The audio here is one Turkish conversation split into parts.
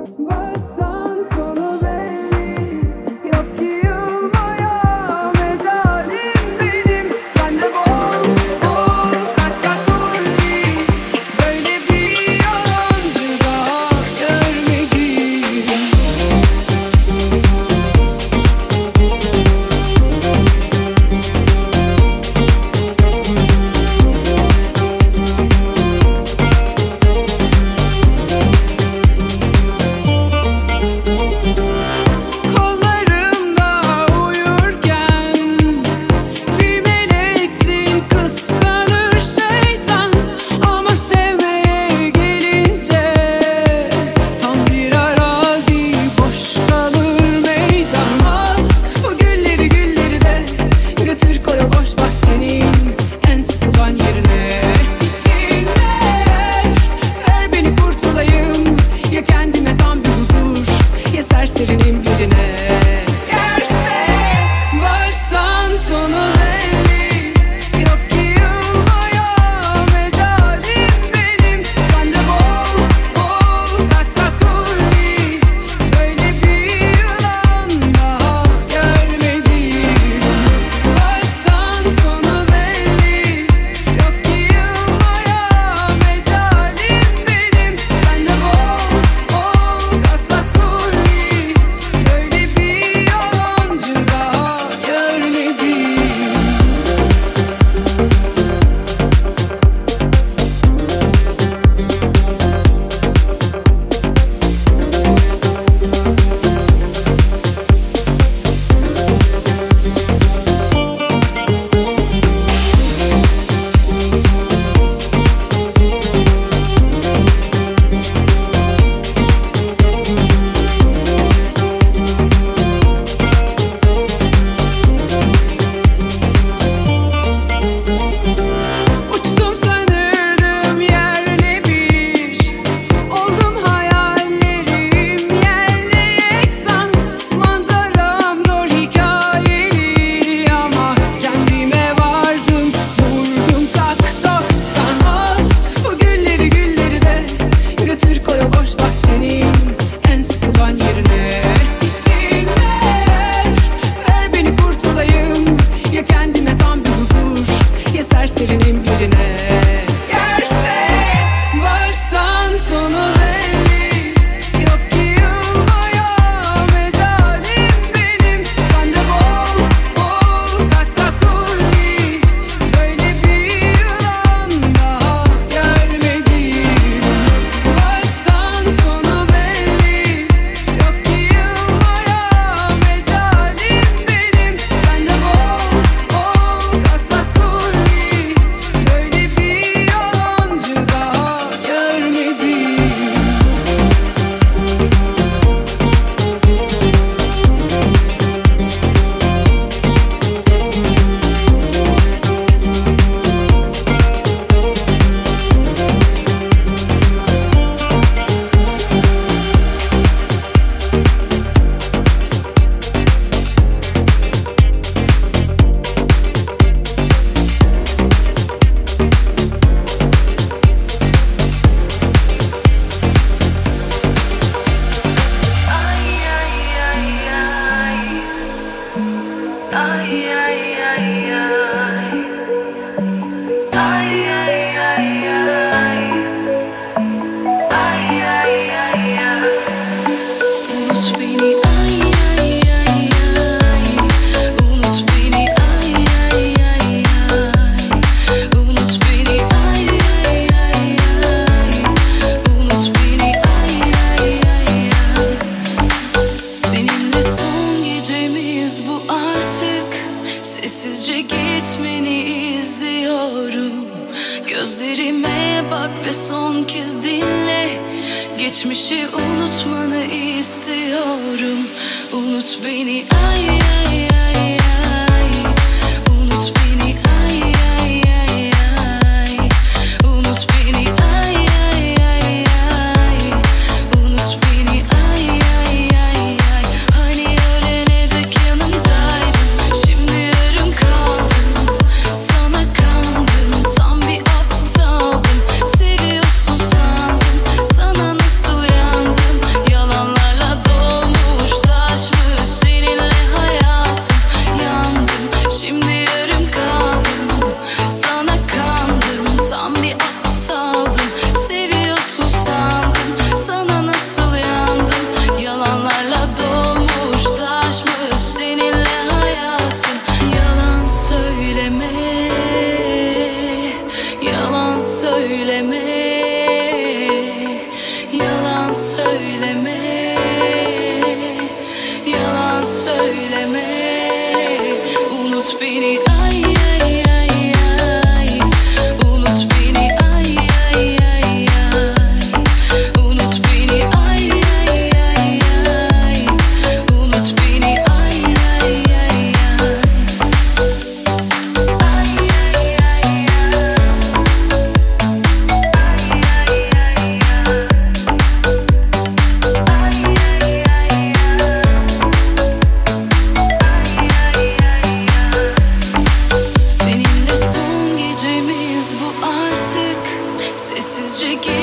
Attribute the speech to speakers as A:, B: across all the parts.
A: Yalan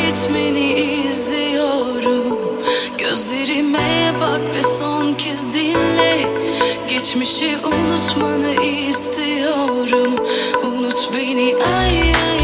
B: gitmeni izliyorum. Gözlerime bak ve son kez dinle. Geçmişi unutmanı istiyorum. Unut beni ay ay.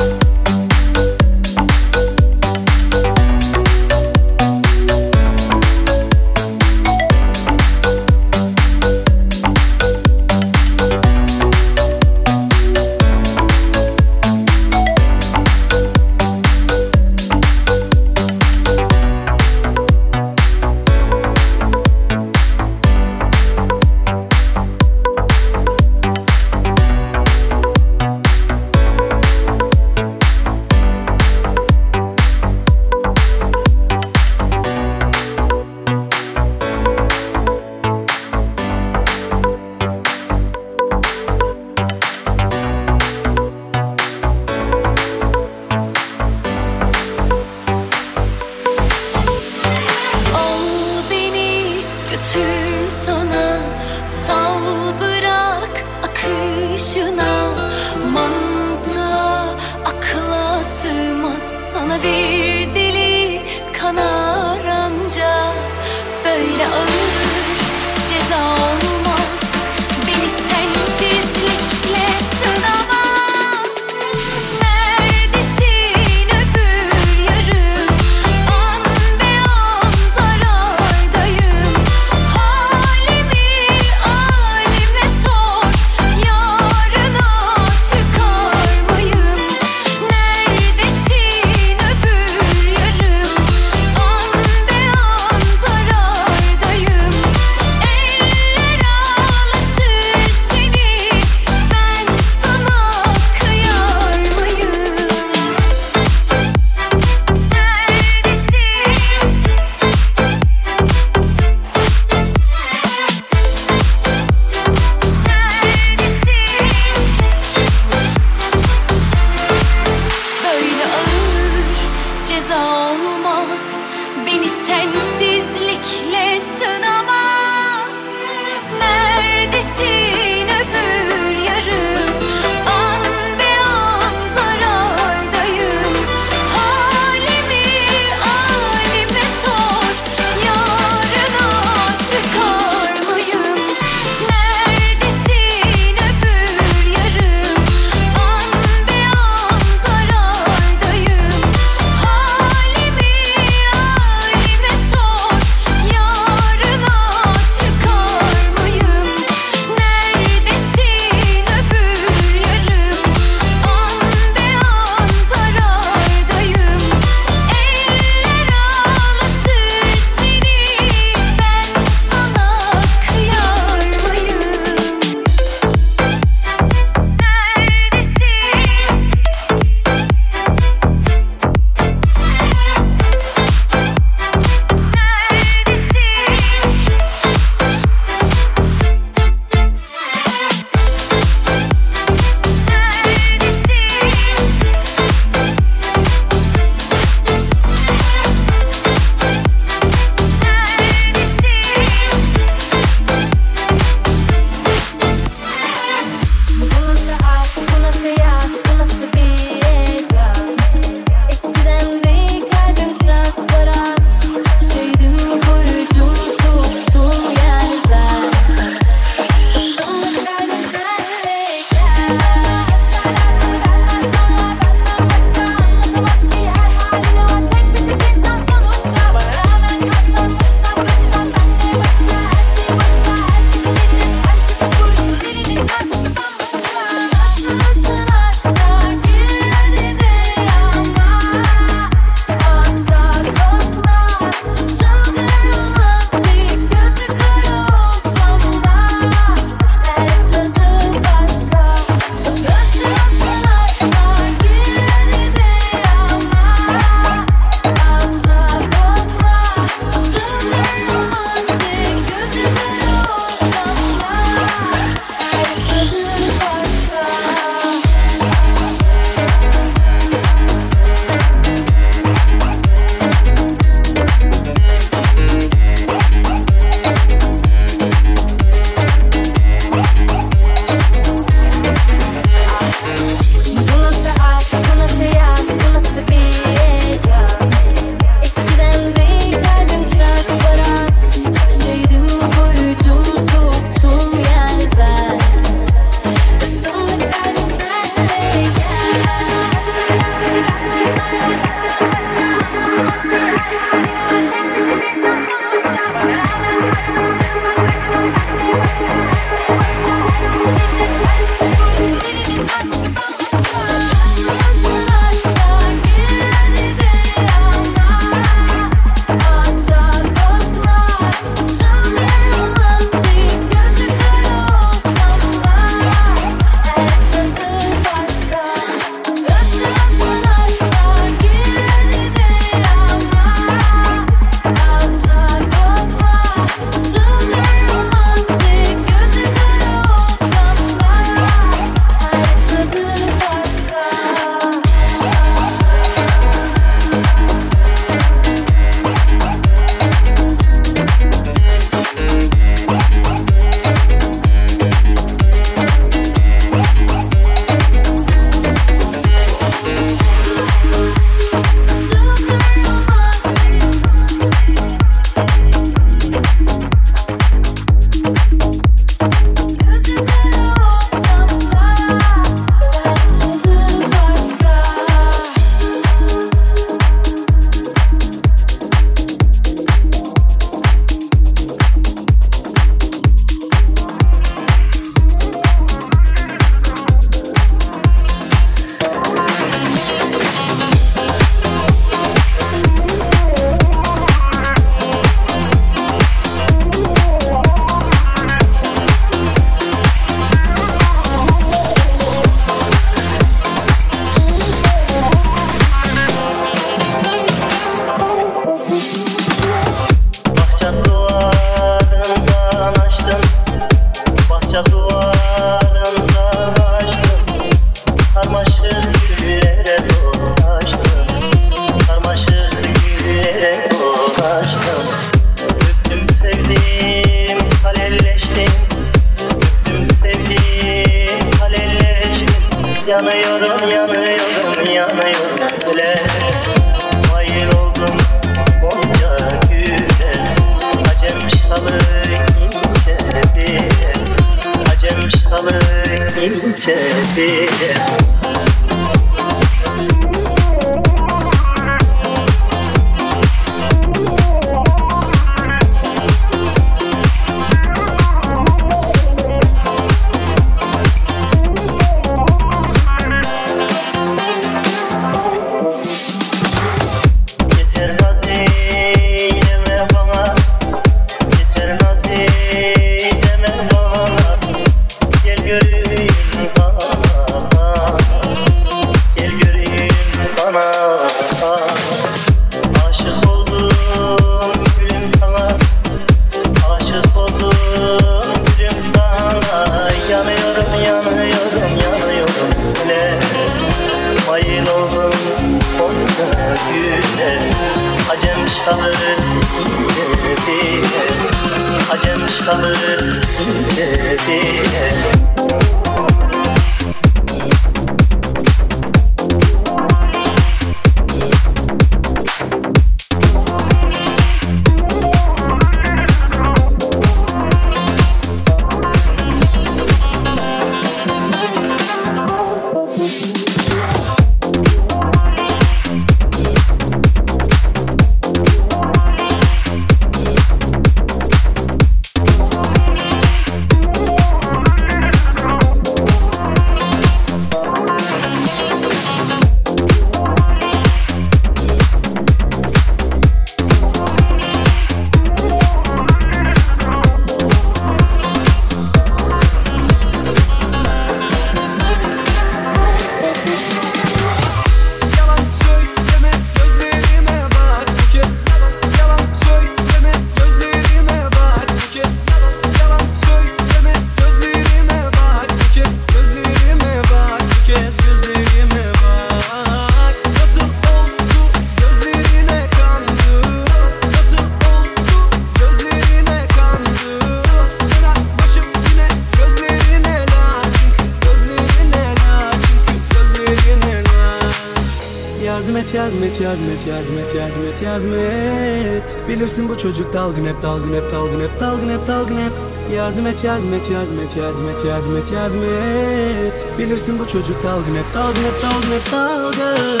C: Çocuk dalgın hep dalgın hep dalgın hep dalgın hep dalgın hep. Yardım et yardım et yardım et yardım et yardım et yardım et. Bilirsin bu çocuk dalgın hep dalgın hep dalgın hep dalgın.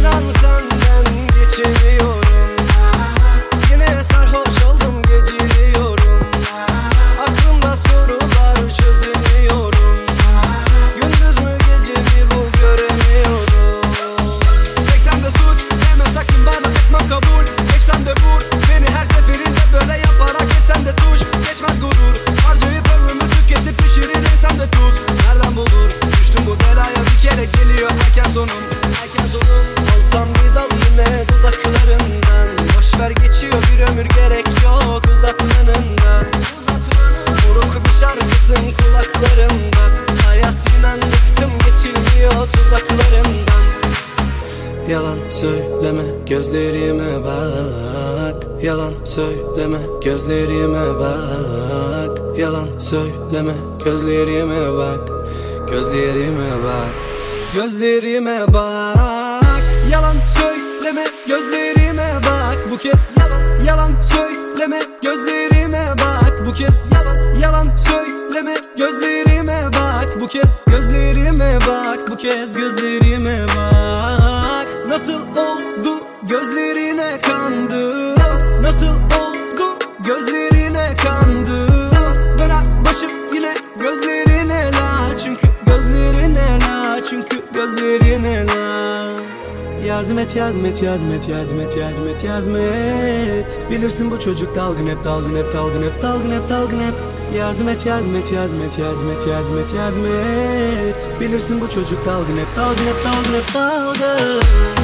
C: İnan senden geçemiyorum Yalan söyleme gözlerime bak. Yalan söyleme gözlerime bak. Yalan söyleme gözlerime bak. Gözlerime bak. Gözlerime bak. Yalan söyleme gözlerime bak. Bu kez yalan yalan söyleme gözlerime bak. Bu kez yalan yalan söyleme gözlerime bak. Bu kez gözlerime bak. Bu kez gözlerime bak Nasıl oldu gözlerine kandım Nasıl oldu gözlerine kandım Döner başım yine gözlerine la Çünkü gözlerine la Çünkü gözlerine la Yardım et yardım et yardım et yardım et yardım et yardım et Bilirsin bu çocuk dalgın hep dalgın hep dalgın hep dalgın hep dalgın hep Yardım et yardım et yardım et yardım et yardım et yardım et Bilirsin bu çocuk dalgın hep dalgın hep dalgın hep dalgın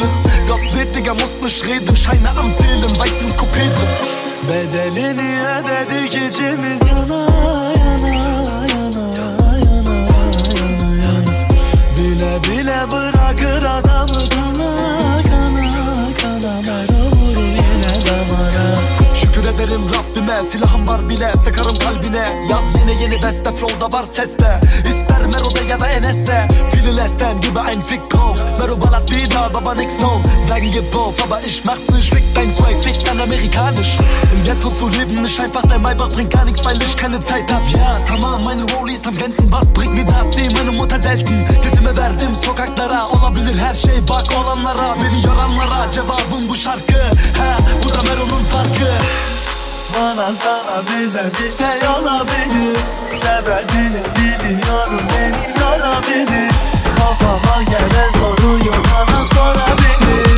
D: Seelen Gott seht, Digga, muss nicht reden Scheine am Seelen, weiß im Coupé drin
E: Bedelini ödedik içimiz yana yana yana yana yana yana Bile bile bırakır adamı.
D: bana Şükürlerim Rabbime Silahım var bile sıkarım kalbine. Yaz yine yeni beste flowda var seste. İster Mero'da ya da Enes'te. Fililesten gibi ein Fick drauf Mero ballert wieder, aber nix so Sagen wir Bob, aber ich mach's nicht Fick dein Swag, fick dein Amerikanisch. Im Ghetto zu leben nicht einfach Der Maybach bringt gar nichts, weil ich keine Zeit hab. Ja tamam, meine Rollies am Grenzen. Was bringt mir das, sehe meine Mutter selten. Sesimi verdim sokaklara Olabilir her şey, bak olanlara Beni yoranlara Cevabım bu şarkı He, bu da Mero'nun farkı
E: bana sana bize bir şey olabilir. Sever beni biliyorum beni yorabilir Kafama gelen soruyu bana sorabilir.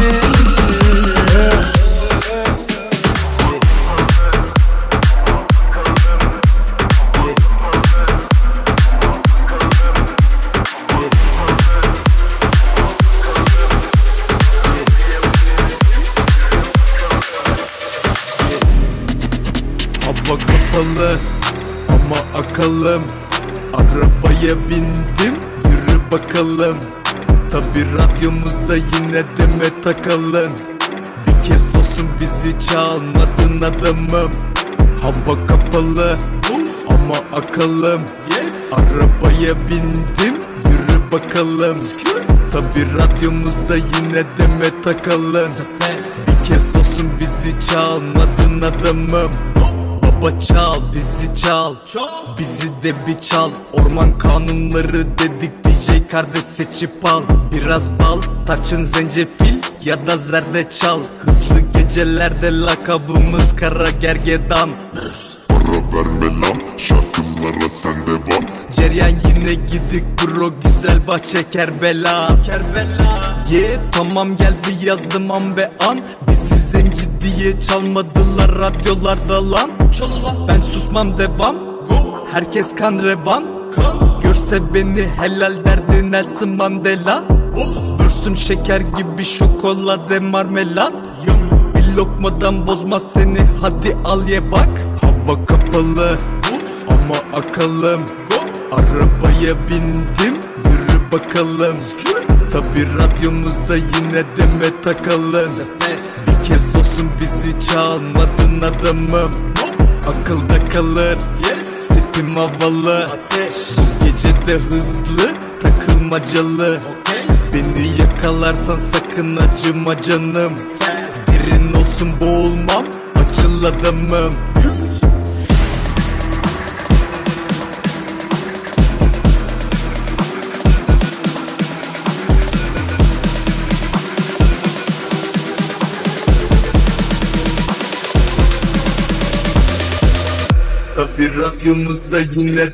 F: Kapalı ama akalım Arabaya bindim yürü bakalım. Tabi radyomuzda yine deme takalım Bir kez olsun bizi çalmadın adamım Hava kapalı ama akalım Arabaya bindim yürü bakalım. Tabi radyomuzda yine deme takalım Bir kez olsun bizi çalmadın adamım Baba çal bizi çal. Bizi de bir çal. Orman kanunları dedik DJ kardeş seçip al. Biraz bal tarçın zencefil ya da zerdeçal Hızlı gecelerde lakabımız kara gergedan.
G: Para verme lan şarkılara sen devam
F: Ceryan yine gidik bro güzel bahçe Kerbela. Kerbela. Ye tamam geldi yazdım an be an. Zenci diye çalmadılar radyolarda lan. Ben susmam devam. Herkes kan revan. Görse beni helal derdi Nelson Mandela. Vürsüm şeker gibi şokolade marmelat. Bir lokmadan bozmaz seni hadi al ye bak. Hava kapalı ama akalım. Arabaya bindim yürü bakalım. Tabi radyomuzda yine deme takalım. Bir kez olsun bizi çalmadın adamım Akılda kalır. Tipim havalı. Bu gece de hızlı takılmacalı. Beni yakalarsan sakın acıma canım. Derin olsun boğulmam açıl adamım Tabi radyomuzda yine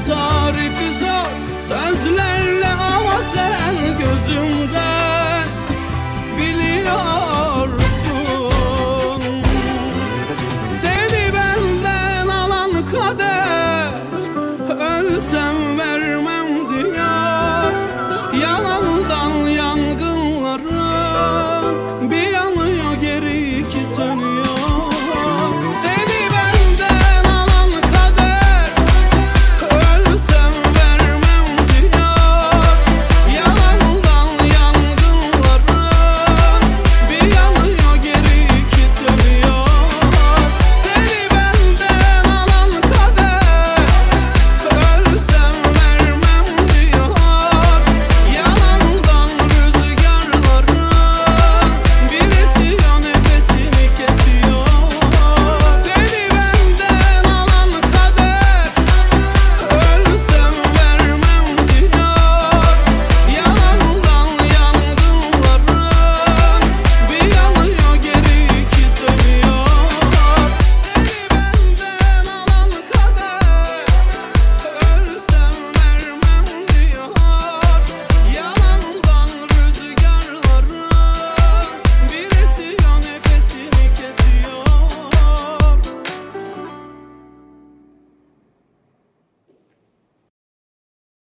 H: time.